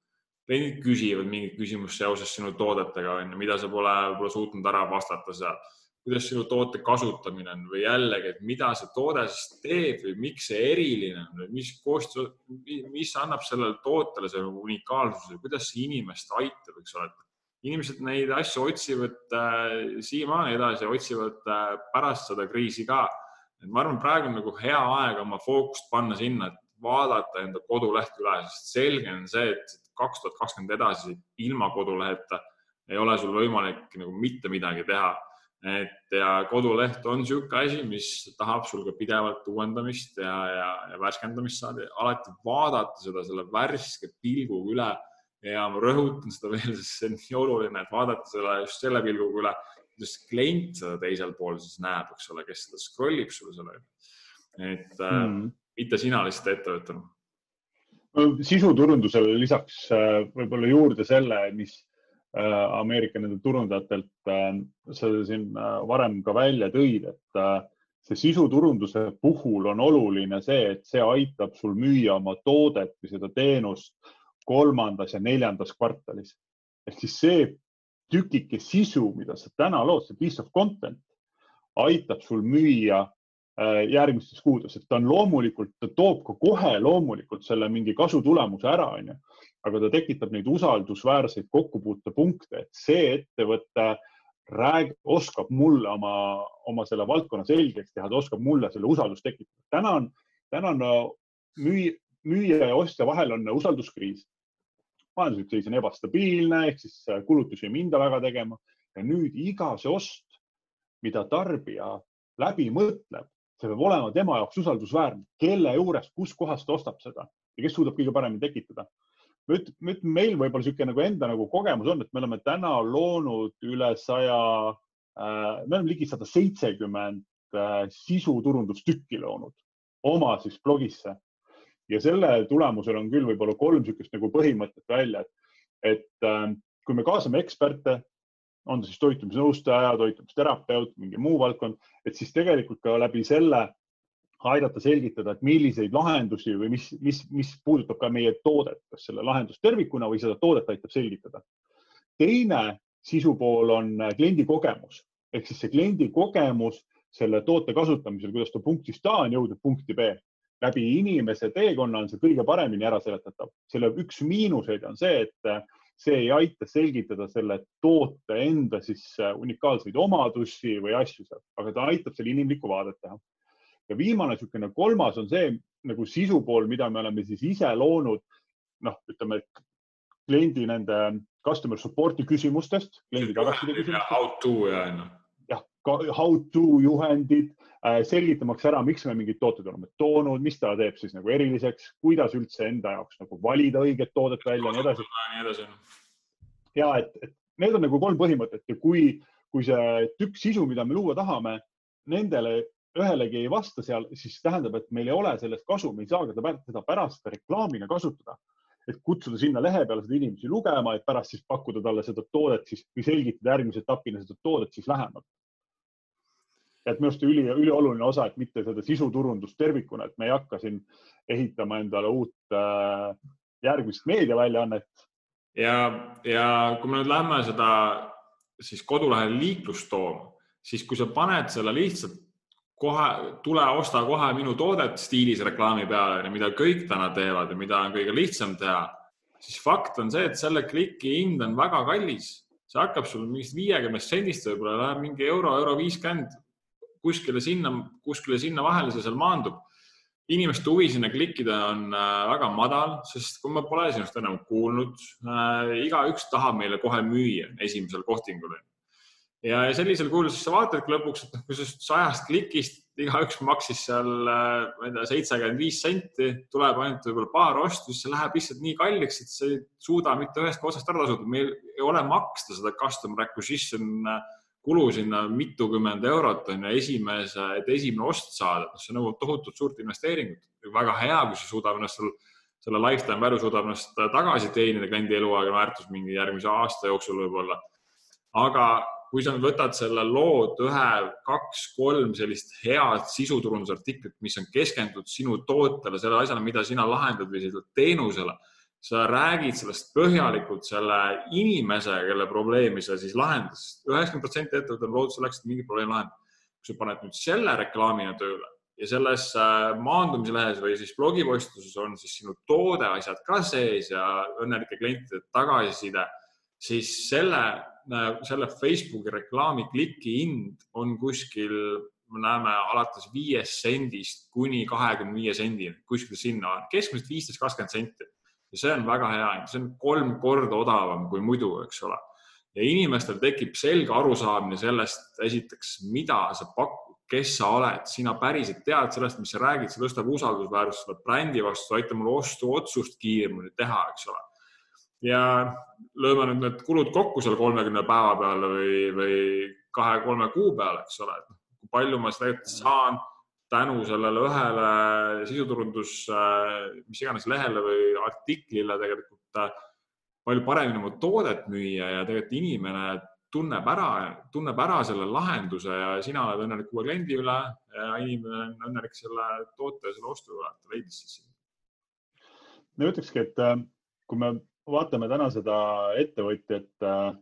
Kliendid küsivad mingit küsimust seoses sinu toodetega, on ju, mida sa pole võib-olla suutnud ära vastata seal kuidas sinu toote kasutamine on või jällegi, et mida see toode siis teeb või miks see eriline on või mis koostöö, mis annab sellele tootele selle unikaalsuse, kuidas see inimest aitab, eks ole. inimesed neid asju otsivad äh, siiamaani edasi, otsivad äh, pärast seda kriisi ka. et ma arvan, praegu on nagu hea aeg oma fookust panna sinna, et vaadata enda koduleht üle, sest selge on see, et kaks tuhat kakskümmend edasi ilma koduleheta ei ole sul võimalik nagu mitte midagi teha et ja koduleht on niisugune asi, mis tahab sul ka pidevalt uuendamist ja, ja, ja värskendamist saada, alati vaadata seda selle värske pilguga üle ja ma rõhutan seda veel, sest see on nii oluline, et vaadata selle just selle pilguga üle, kuidas klient seda teisel pool siis näeb, eks ole, kes seda scroll ib sulle selle. et mm. mitte sina lihtsalt ettevõttena. sisuturundusele lisaks äh, võib-olla juurde selle, mis Äh, Ameerika nende turundajatelt äh, sa siin äh, varem ka välja tõid, et see sisuturunduse puhul on oluline see, et see aitab sul müüa oma toodet või seda teenust kolmandas ja neljandas kvartalis. ehk siis see tükike sisu, mida sa täna lood, see piece of content aitab sul müüa äh, järgmistes kuudes, et ta on loomulikult, ta toob ka kohe loomulikult selle mingi kasutulemuse ära, onju, aga ta tekitab neid usaldusväärseid kokkupuutepunkte, et see ettevõte rääg-, oskab mulle oma, oma selle valdkonna selgeks teha, ta oskab mulle selle usaldust tekitada. täna on, täna on müü-, müüja ja ostja vahel on usalduskriis. Majanduslik seis on ebastabiilne ehk siis äh, kulutusi ei minda väga tegema. Ja nüüd iga see ost, mida tarbija läbi mõtleb, see peab olema tema jaoks usaldusväärne, kelle juures, kuskohast ta ostab seda ja kes suudab kõige paremini tekitada. ma ütlen, meil võib-olla niisugune nagu enda nagu kogemus on, et me oleme täna loonud üle saja äh,, me oleme ligi sada seitsekümmend äh, sisuturundustükki loonud oma siis blogisse ja selle tulemusel on küll võib-olla kolm niisugust nagu põhimõtet välja, et, et äh, kui me kaasame eksperte, on ta siis toitumisnõustaja, toitumisterapeut, mingi muu valdkond, et siis tegelikult ka läbi selle aidata selgitada, et milliseid lahendusi või mis, mis, mis puudutab ka meie toodet, kas selle lahendust tervikuna või seda toodet aitab selgitada. teine sisupool on kliendi kogemus ehk siis see kliendi kogemus selle toote kasutamisel, kuidas ta punktist A on jõudnud punkti B läbi inimese teekonna on see kõige paremini ära seletatav. selle üks miinuseid on see, et see ei aita selgitada selle toote enda siis unikaalseid omadusi või asju seal, aga ta aitab selle inimlikku vaadet teha. ja viimane niisugune kolmas on see nagu sisu pool, mida me oleme siis ise loonud. noh, ütleme, et kliendi nende customer support'i küsimustest, kliendi tagasiside küsimustest. How to ja onju how to juhendid, äh, selgitamaks ära, miks me mingid tooted oleme toonud, mis ta teeb siis nagu eriliseks, kuidas üldse enda jaoks nagu valida õiget toodet välja ja nii edasi. ja et, et need on nagu kolm põhimõtet ja kui, kui see tükk sisu, mida me luua tahame, nendele ühelegi ei vasta seal, siis tähendab, et meil ei ole sellest kasu, me ei saa seda pärast reklaamina kasutada. Et kutsuda sinna lehe peale seda inimesi lugema, et pärast siis pakkuda talle seda toodet siis või selgitada järgmise etapina seda toodet siis lähemalt et minu arust üli, ülioluline osa, et mitte seda sisuturundust tervikuna, et me ei hakka siin ehitama endale uut äh, järgmist meediaväljaannet. ja, ja kui me nüüd lähme seda siis kodulehel liiklust tooma, siis kui sa paned selle lihtsalt kohe, tule osta kohe minu toodet stiilis reklaami peale, mida kõik täna teevad ja mida on kõige lihtsam teha, siis fakt on see, et selle kliki hind on väga kallis. see hakkab sul mingist viiekümnest sendist võib-olla läheb mingi euro, euro viiskümmend kuskile sinna, kuskile sinna vahele see seal maandub. inimeste huvi sinna klikkida on äh, väga madal, sest kui ma pole sinust enam kuulnud äh,, igaüks tahab meile kohe müüa esimesel kohtingul. ja sellisel kujul siis sa vaatadki lõpuks, et noh, kui sellest sajast klikist igaüks maksis seal, äh, ma ei tea, seitsekümmend viis senti, tuleb ainult võib-olla paar ostu, siis see läheb lihtsalt nii kalliks, et sa ei suuda mitte ühest otsast ära tasuda. meil ei ole maksta seda customer acquisition äh, kulu sinna mitukümmend eurot on ju esimese, et esimene ost saada, see nõuab tohutult suurt investeeringut. väga hea, kui see suudab ennast seal, selle lifetime value suudab ennast tagasi teenida kliendi eluaegne väärtus mingi järgmise aasta jooksul võib-olla. aga kui sa võtad selle lood ühe, kaks, kolm sellist head sisuturundusartiklit, mis on keskendunud sinu tootele, sellele asjale, mida sina lahendad või sellele teenusele sa räägid sellest põhjalikult selle inimesega, kelle probleemi sa siis lahendas. üheksakümmend protsenti ettevõttel on loodud selleks, et mingi probleem lahendada. kui sa paned nüüd selle reklaamina tööle ja selles äh, maandumislehes või siis blogipostituses on siis sinu toode, asjad ka sees ja õnnelike klientide tagasiside, siis selle, äh, selle Facebooki reklaami kliki hind on kuskil me näeme alates viiest sendist kuni kahekümne viie sendini, kuskil sinna, keskmiselt viisteist, kakskümmend senti ja see on väga hea, see on kolm korda odavam kui muidu, eks ole. ja inimestel tekib selge arusaamine sellest, esiteks, mida sa pakud, kes sa oled, sina päriselt tead sellest, mis sa räägid, see tõstab usaldusväärsust brändi vastu, aitab mul ostuotsust kiiremini teha, eks ole. ja lööme nüüd need kulud kokku seal kolmekümne päeva peale või, või kahe-kolme kuu peale, eks ole, et kui palju ma seda saan tänu sellele ühele sisuturundus, mis iganes lehele või artiklile tegelikult äh, palju paremini oma toodet müüa ja tegelikult inimene tunneb ära, tunneb ära selle lahenduse ja sina oled õnnelik uue kliendi üle ja inimene on õnnelik selle toote ja selle ostu üle, et ta leidis siis ma ütlekski, et äh, kui me vaatame täna seda ettevõtjat äh,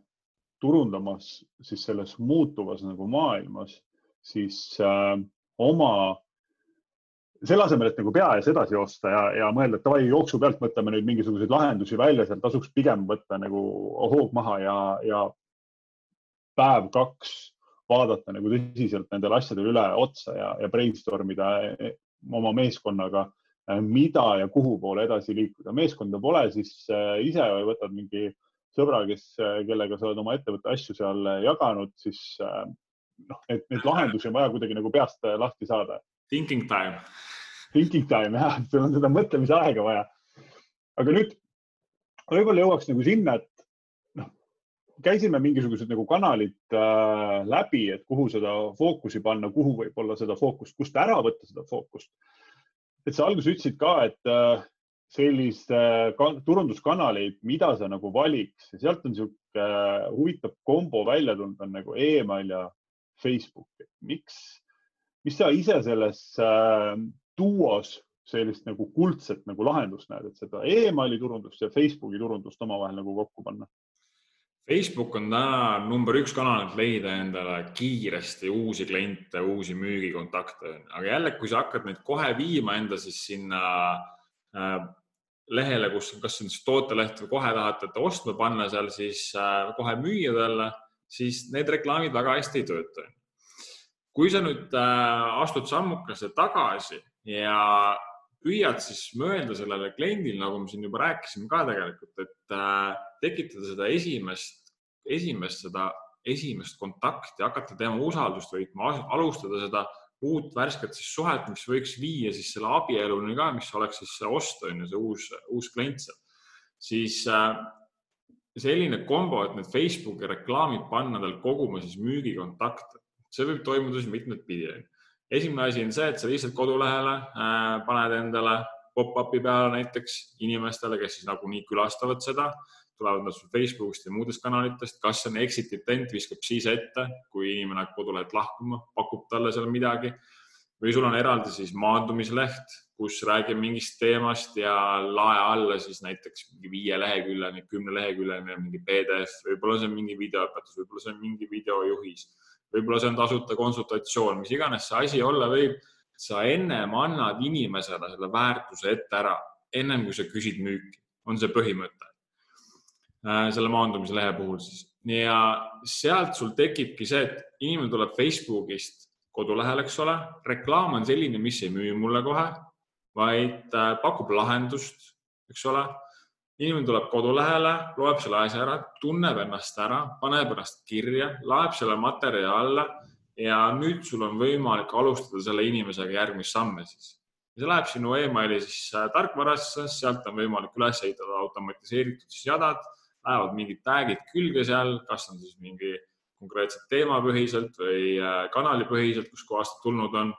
turundamas siis selles muutuvas nagu maailmas, siis äh, oma selle asemel, et nagu pea ees edasi joosta ja, ja mõelda, et davai jooksu pealt mõtleme nüüd mingisuguseid lahendusi välja, seal tasuks pigem võtta nagu hoog maha ja, ja päev-kaks vaadata nagu tõsiselt nendele asjadele üle otsa ja, ja brainstorm ida eh, oma meeskonnaga, eh, mida ja kuhu poole edasi liikuda. meeskonda pole, siis eh, ise võtad mingi sõbra, kes, kellega sa oled oma ettevõtte asju seal jaganud, siis noh, et neid lahendusi on vaja kuidagi nagu peast lahti saada. Thinking time thinking time jah, sul on seda mõtlemise aega vaja. aga nüüd võib-olla jõuaks nagu sinna, et noh, käisime mingisugused nagu kanalid äh, läbi, et kuhu seda fookusi panna, kuhu võib-olla seda fookust, kust ära võtta seda fookust. et sa alguses ütlesid ka, et äh, sellist äh, turunduskanaleid, mida sa nagu valiks ja sealt on niisugune äh, huvitav kombo välja tulnud, on nagu email ja Facebook. miks, mis sa ise selles äh, duos sellist nagu kuldset nagu lahendust näed, et seda emaili turundust ja Facebooki turundust omavahel nagu kokku panna? Facebook on täna number üks kanal, et leida endale kiiresti uusi kliente, uusi müügikontakte, aga jälle, kui sa hakkad neid kohe viima enda siis sinna äh, lehele, kus, kas see on siis tooteleht või kohe tahate ostma panna seal siis äh, kohe müüjadele, siis need reklaamid väga hästi ei tööta. kui sa nüüd äh, astud sammukese tagasi ja püüad siis mõelda sellele kliendile, nagu me siin juba rääkisime ka tegelikult, et äh, tekitada seda esimest, esimest, seda esimest kontakti, hakata tema usaldust võitma, alustada seda uut värsket siis suhet, mis võiks viia siis selle abieluni ka, mis oleks siis see ost on ju, see uus, uus klient seal. siis äh, selline kombo, et need Facebooki reklaamid panna tal koguma siis müügikontakte, see võib toimuda siis mitmet pidi esimene asi on see, et sa lihtsalt kodulehele äh, paned endale pop-up'i peale näiteks inimestele, kes siis nagunii külastavad seda, tulevad nad sul Facebookist ja muudest kanalitest, kas on exit intent, viskab siis ette, kui inimene hakkab kodulehelt lahkuma, pakub talle seal midagi. Või sul on eraldi siis maandumisleht, kus räägib mingist teemast ja lae alla siis näiteks mingi viieleheküljeline, kümneleheküljeline mingi PDF, võib-olla see on mingi videoõpetus, võib-olla see on mingi videojuhis võib-olla see on tasuta konsultatsioon, mis iganes see asi olla võib. sa ennem annad inimesele selle väärtuse ette ära, ennem kui sa küsid müüki, on see põhimõte. Äh, selle maandumise lehe puhul siis ja sealt sul tekibki see, et inimene tuleb Facebookist kodulehel, eks ole, reklaam on selline, mis ei müü mulle kohe, vaid äh, pakub lahendust, eks ole inimene tuleb kodulehele, loeb selle asja ära, tunneb ennast ära, paneb ennast kirja, laeb selle materjali alla ja nüüd sul on võimalik alustada selle inimesega järgmist samme siis. see läheb sinu emaili siis äh, tarkvarasse, sealt on võimalik üles ehitada automatiseeritud siis jadad, lähevad mingid tag'id külge seal, kas on siis mingi konkreetselt teemapõhiselt või äh, kanalipõhiselt, kuskohast tulnud on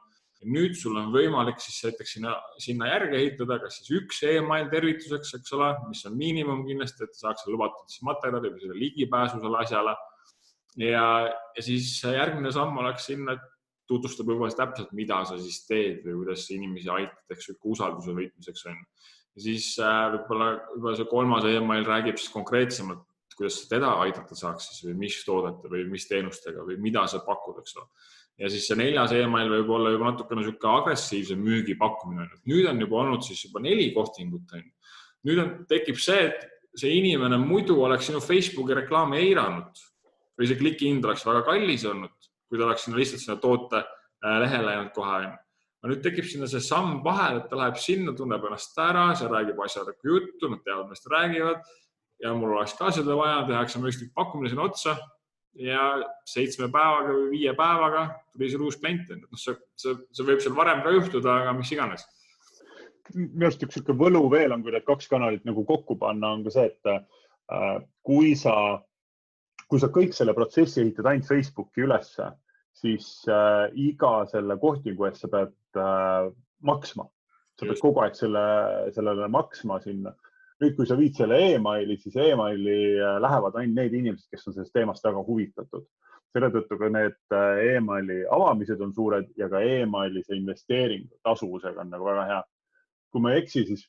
nüüd sul on võimalik siis näiteks sinna, sinna järgi ehitada, kas siis üks email tervituseks, eks ole, mis on miinimum kindlasti, et saaks lubatud siis materjali või selle ligipääsu selle asjale. ja, ja siis järgmine samm oleks sinna, et tutvustab juba täpselt, mida sa siis teed või kuidas inimesi aitad, eks ju, usalduse võitmiseks on. ja siis äh, võib-olla, võib-olla see kolmas email räägib siis konkreetsemalt, kuidas teda aidata saaks siis või mis toodete või mis teenustega või mida sa pakud, eks ole ja siis see neljas email võib olla juba natukene niisugune agressiivse müügi pakkumine. nüüd on juba olnud siis juba neli kohtingut. nüüd on, tekib see, et see inimene muidu oleks sinu Facebooki reklaami eiranud või see klikihind oleks väga kallis olnud, kui ta oleks sinna lihtsalt sinna toote äh, lehele jäänud kohe. aga nüüd tekib sinna see samm vahele, et ta läheb sinna, tunneb ennast ära, seal räägib asjalikku juttu, nad teavad, millest räägivad ja mul oleks ka seda vaja, tehakse mõistlik pakkumine sinna otsa ja seitsme päevaga või viie päevaga tuli seal uus klient, noh, see, see, see võib seal varem ka juhtuda, aga mis iganes. minu arust üks niisugune võlu veel on, kui need kaks kanalit nagu kokku panna, on ka see, et äh, kui sa, kui sa kõik selle protsessi ehitad ainult Facebooki ülesse, siis äh, iga selle kohtingu eest sa pead äh, maksma. sa pead Just. kogu aeg selle, sellele maksma sinna nüüd, kui sa viid selle emaili, siis emaili äh, lähevad ainult need inimesed, kes on sellest teemast väga huvitatud. selle tõttu ka need äh, emaili avamised on suured ja ka emaili see investeering tasuvusega on nagu väga hea. kui ma ei eksi, siis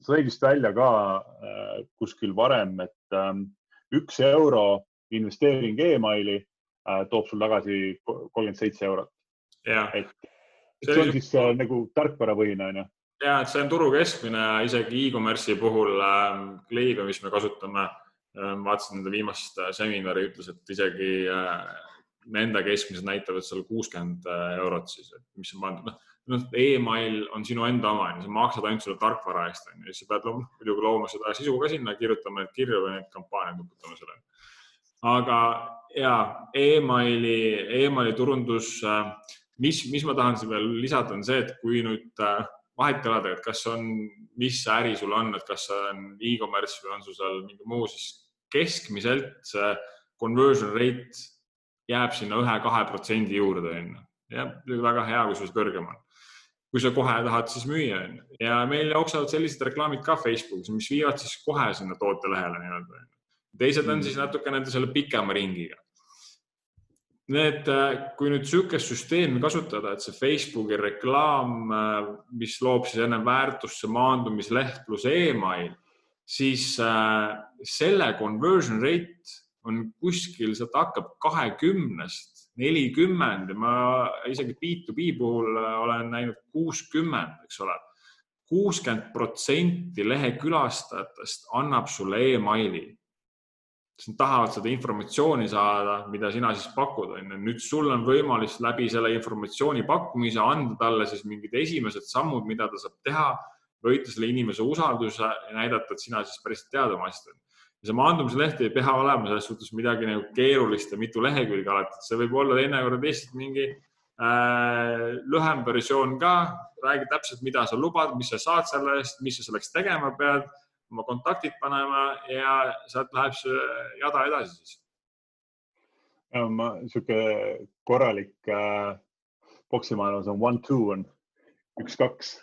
sa tõid vist välja ka äh, kuskil varem, et ähm, üks euro investeering emaili toob sul tagasi kolmkümmend seitse eurot. et, see on siis nagu tarkvarapõhine, onju ja et see on turu keskmine, isegi e-commerce'i puhul äh, Kleive, mis me kasutame äh,, vaatasin nende viimast äh, seminari, ütles, et isegi äh, nende keskmised näitavad seal kuuskümmend äh, eurot siis, et mis on pandud, noh, noh, email on sinu enda oma, sa maksad ainult selle tarkvara eest, onju, siis sa pead muidugi looma seda sisu ka sinna, kirjutama neid kirju või neid kampaaniaid nuputama sellele. aga ja emaili e, emaili turundus, mis, mis ma tahan siin veel lisada, on see, et kui nüüd äh, vahet ei ole tegelikult, kas on, mis äri sul on, et kas see on e-commerce või on sul seal mingi muu, siis keskmiselt see conversion rate jääb sinna ühe-kahe protsendi juurde, onju. jah, väga hea, kui sul see kõrgem on. kui sa kohe tahad siis müüa, onju. ja meil jooksevad sellised reklaamid ka Facebookis, mis viivad siis kohe sinna tootelehele nii-öelda. teised on mm. siis natuke nende selle pikema ringiga Need, äh, kui nüüd niisugust süsteemi kasutada, et see Facebooki reklaam, äh, mis loob siis enne väärtusse maandumisleht pluss email, siis äh, selle conversion rate on kuskil, sealt hakkab kahekümnest nelikümmend ja ma isegi B2B puhul olen näinud kuuskümmend, eks ole. kuuskümmend protsenti lehe külastajatest annab sulle emaili nad tahavad seda informatsiooni saada, mida sina siis pakud, on ju. nüüd sul on võimalus läbi selle informatsiooni pakkumise anda talle siis mingid esimesed sammud, mida ta saab teha, võita selle inimese usalduse ja näidata, et sina siis päriselt tead oma asja. ja see maandumisleht ei pea olema selles suhtes midagi nagu keerulist ja mitu lehekülge alati, et see võib olla teinekord lihtsalt mingi äh, lühem versioon ka, räägi täpselt, mida sa lubad, mis sa saad selle eest, mis sa selleks tegema pead oma kontaktid panema ja sealt läheb see jada edasi siis. ma sihuke korralik äh, poksimaailmas on one-two on üks-kaks,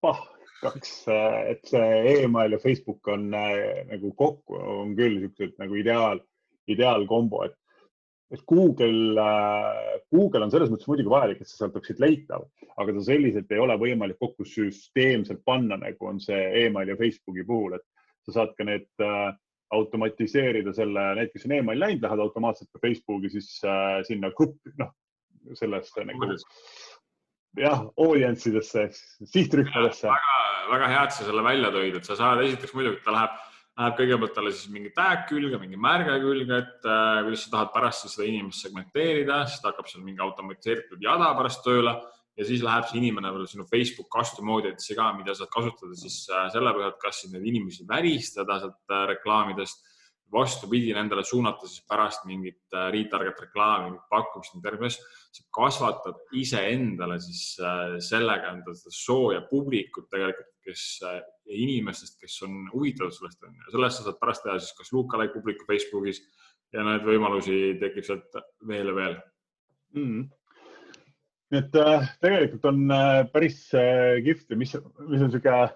pah, kaks, äh, et see email ja Facebook on äh, nagu kokku on küll siuksed nagu ideaal, ideaalkombo, et et Google, äh, Google on selles mõttes muidugi vajalik, et sa sealt oleksid leitav, aga ta selliselt ei ole võimalik kokku süsteemselt panna, nagu on see email ja Facebooki puhul, et sa saad ka need äh, automatiseerida selle, need, kes on email läinud, lähevad automaatselt ka Facebooki siis äh, sinna gruppi, noh, sellesse nagu jah, audience idesse, sihtrühmadesse. väga, väga hea, et sa selle välja tõid, et sa saad esiteks muidugi, ta läheb läheb kõigepealt talle siis mingi tag külge, mingi märge külge, et äh, kuidas sa tahad pärast seda inimest segmenteerida, siis ta hakkab seal mingi automatiseeritud jada pärast tööle ja siis läheb see inimene veel sinu Facebook custom audience'i ka, mida saad kasutada siis äh, selle põhjalt, kas siis neid inimesi välistada sealt äh, reklaamidest vastupidi, nendele suunata siis pärast mingit äh, retarget reklaami, mingit pakkumist, terves, see kasvatab iseendale siis äh, sellega enda seda sooja publikut tegelikult, kes äh, inimestest, kes on huvitatud sellest on ju, sellest sa saad pärast teha siis kas lookalike publiku Facebookis ja neid võimalusi tekib sealt veel ja veel. Mm nii et äh, tegelikult on äh, päris äh, kihvt ja mis, mis on niisugune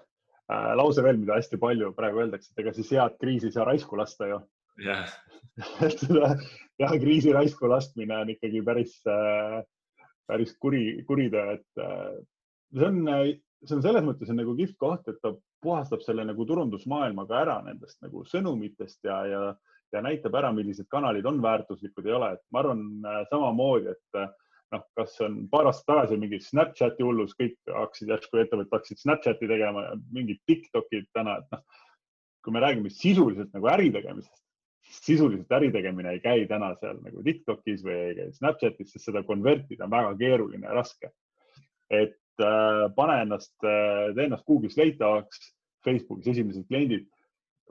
lause veel, mida hästi palju praegu öeldakse, et ega siis head kriisi ei saa raisku lasta ju yeah. (laughs) et seda jah, kriisi raisku laskmine on ikkagi päris äh,, päris kuri, kuriteo, et äh, see on, see on selles mõttes on nagu kihvt koht, et ta puhastab selle nagu turundusmaailmaga ära nendest nagu sõnumitest ja, ja, ja näitab ära, millised kanalid on väärtuslikud, ei ole, et ma arvan äh, samamoodi, et äh, noh, kas on paar aastat tagasi mingi Snapchati hullus, kõik hakkasid järsku ettevõtted hakkasid Snapchati tegema ja mingid Tiktokid täna, et noh, kui me räägime sisuliselt nagu äri tegemisest, sisuliselt äri tegemine ei käi täna seal nagu Tiktokis või ei käi Snapchatis, sest seda konvertida on väga keeruline ja raske. et äh, pane ennast äh,, tee ennast Google'is leitavaks, Facebookis esimesed kliendid.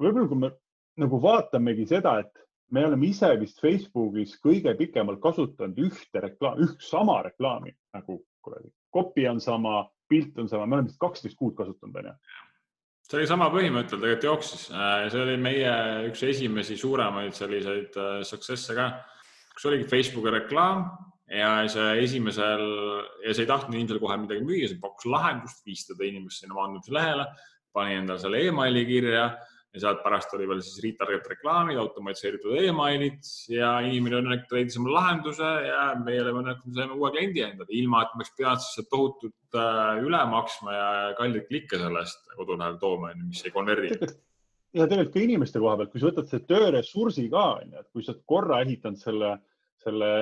võib-olla kui me nagu vaatamegi seda, et me oleme ise vist Facebookis kõige pikemalt kasutanud ühte reklaami, üht sama reklaami nagu kuradi, copy on sama, pilt on sama, me oleme vist kaksteist kuud kasutanud, onju. see oli sama põhimõttel tegelikult jooksis, äh, see oli meie üks esimesi suuremaid selliseid äh, success'e ka, kus oligi Facebooki reklaam ja see esimesel ja see ei tahtnud inimesele kohe midagi müüa, see pakkus lahendust, viissada inimest sinna maandumise lehele pani endale selle emaili kirja ja sealt pärast oli veel siis retarget reklaamid, automatiseeritud emailid ja inimene õnnelikult leidis oma lahenduse ja meie oleme õnnelikult saime uue kliendi endale, ilma et me oleks pidanud siis tohutut äh, üle maksma ja kalleid klikke selle eest kodulehele tooma, mis ei konverdi. ja tegelikult ka inimeste koha pealt, kui sa võtad selle tööressursi ka, onju, et kui sa oled korra ehitanud selle, selle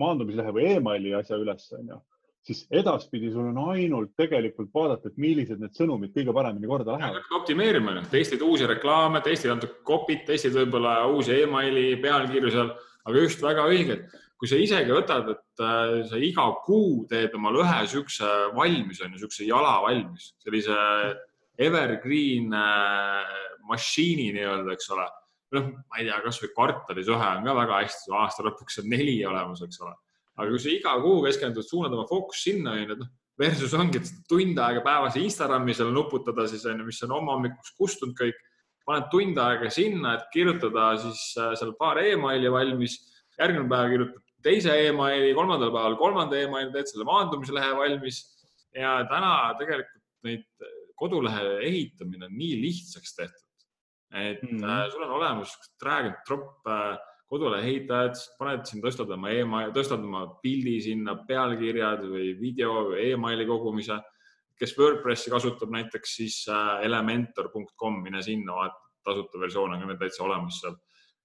maandumislehe või emaili asja üles, onju siis edaspidi sul on ainult tegelikult vaadata, et millised need sõnumid kõige paremini korda lähevad. optimeerima, testid uusi reklaame, testid natuke copy't, testid võib-olla uusi emaili pealkirju seal, aga just väga õiged. kui sa isegi võtad, et äh, sa iga kuu teed omale ühe siukse valmis, on ju, siukse jala valmis, sellise evergreen äh, mašiini nii-öelda, eks ole. noh, ma ei tea, kasvõi kvartalis ühe on ka väga hästi, aasta lõpuks on neli olemas, eks ole aga kui sa iga kuu keskendud, suunad oma fookust sinna, onju, et noh, versus ongi, tund aega päevas Instagrami seal nuputada siis onju, mis on hommikuks kustunud kõik. paned tund aega sinna, et kirjutada siis äh, seal paar emaili valmis, järgmine päev kirjutad teise emaili, kolmandal päeval kolmanda emaili, teed selle maandumislehe valmis ja täna tegelikult neid kodulehe ehitamine on nii lihtsaks tehtud, et mm -hmm. sul on olemas drag and drop äh, kodulehe ehitajad, paned siin, tõstad oma emaili, tõstad oma pildi sinna, pealkirjad või video või emaili kogumise. kes Wordpressi kasutab näiteks, siis äh, elementor.com, mine sinna, vaata, tasuta versioon on ka meil täitsa olemas seal.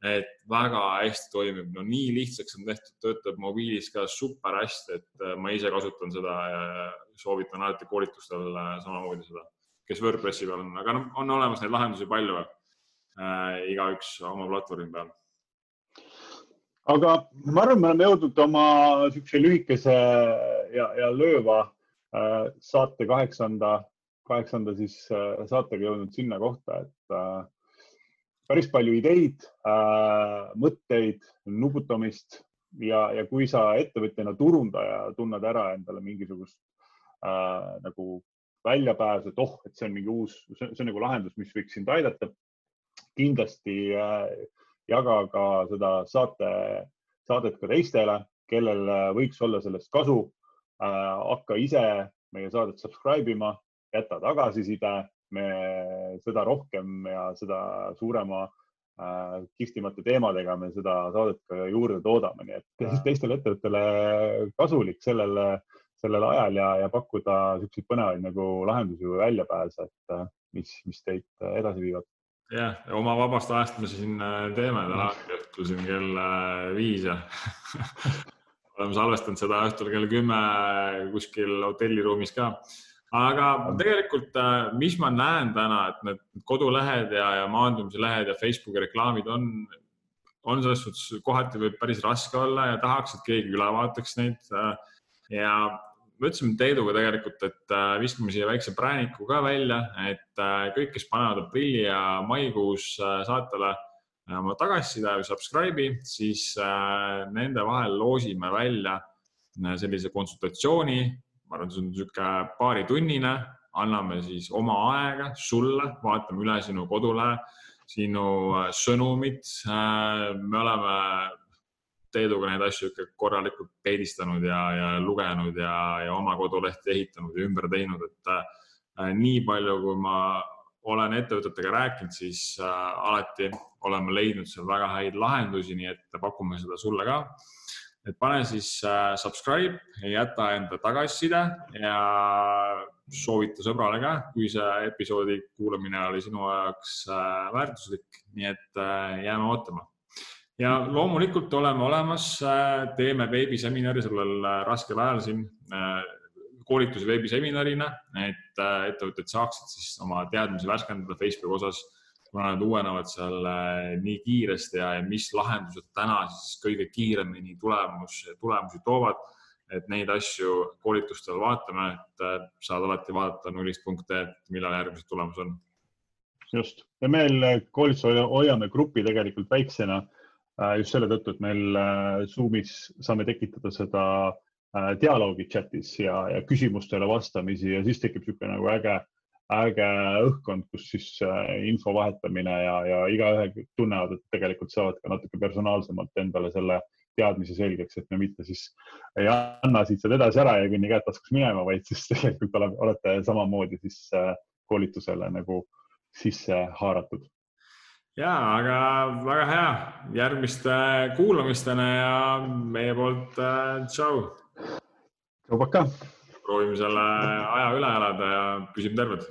et väga hästi toimib, no nii lihtsaks on tehtud, töötab mobiilis ka super hästi, et äh, ma ise kasutan seda ja soovitan alati koolitustel äh, samamoodi seda, kes Wordpressi peal on, aga noh, on olemas neid lahendusi palju äh,. igaüks oma platvormi peal aga ma arvan, me oleme jõudnud oma niisuguse lühikese ja, ja lööva äh, saate kaheksanda, kaheksanda siis äh, saatega jõudnud sinna kohta, et äh, päris palju ideid äh,, mõtteid, nuputamist ja, ja kui sa ettevõtjana, turundaja tunned ära endale mingisugust äh, nagu väljapääsu, et oh, et see on mingi uus, see on nagu lahendus, mis võiks sind aidata. kindlasti äh, jaga ka seda saate, saadet ka teistele, kellel võiks olla sellest kasu. Äh, hakka ise meie saadet subscribe ima, jäta tagasiside, me seda rohkem ja seda suurema äh, kihvtimate teemadega me seda saadet ka juurde toodame, nii et teistele ettevõttele kasulik sellel, sellel ajal ja, ja pakkuda niisuguseid põnevaid nagu lahendusi või väljapääse, et äh, mis, mis teid edasi viivad jah, oma vabast ajast me siin äh, teeme täna õhtul siin kell äh, viis ja (laughs) oleme salvestanud seda õhtul kell kümme kuskil hotelliruumis ka. aga tegelikult, äh, mis ma näen täna, et need kodulehed ja, ja maandumise lehed ja Facebooki reklaamid on, on selles suhtes kohati võib päris raske olla ja tahaks, et keegi üle vaataks neid. ja me ütlesime Teeduga tegelikult, et äh, viskame siia väikse prääniku ka välja, et äh, kõik, kes panevad aprilli ja maikuus äh, saatele oma tagasiside või subscribe'i, siis nende vahel loosime välja sellise konsultatsiooni. ma arvan, see on niisugune paaritunnine, anname siis oma aega sulle, vaatame üle sinu kodulehe, sinu sõnumid. me oleme Teeduga neid asju ikka korralikult peedistanud ja, ja lugenud ja, ja oma kodulehti ehitanud ja ümber teinud, et äh, nii palju, kui ma olen ettevõtetega rääkinud, siis äh, alati oleme leidnud seal väga häid lahendusi, nii et pakume seda sulle ka. et pane siis äh, subscribe, jäta enda tagasiside ja soovita sõbrale ka, kui see episoodi kuulamine oli sinu jaoks äh, väärtuslik, nii et äh, jääme ootama ja loomulikult oleme olemas, äh, teeme veebiseminari sellel äh, raskel ajal siin, äh, koolitusi veebiseminarina, et ettevõtted saaksid siis oma teadmisi värskendada Facebooki osas, kuna nad uuenevad seal nii kiiresti ja mis lahendused täna siis kõige kiiremini tulemus, tulemusi toovad. et neid asju koolitustel vaatame, et saad alati vaadata nullist punkte, millal järgmised tulemused on. just ja meil koolitusel hoiame grupi tegelikult väiksena just selle tõttu, et meil äh, Zoomis saame tekitada seda äh, dialoogi chatis ja, ja küsimustele vastamisi ja siis tekib niisugune nagu äge, äge õhkkond, kus siis info vahetamine ja, ja igaühe tunnevad, et tegelikult saavad ka natuke personaalsemalt endale selle teadmise selgeks, et me mitte siis ei anna siit seda edasi ära ja kõnni käed taskus minema, vaid siis (laughs) tegelikult olete samamoodi siis koolitusele nagu sisse haaratud. Ja, aga väga hea, järgmiste kuulamisteni ja meie poolt äh, tšau. tšau, Paka. proovime selle aja üle elada ja püsime terved.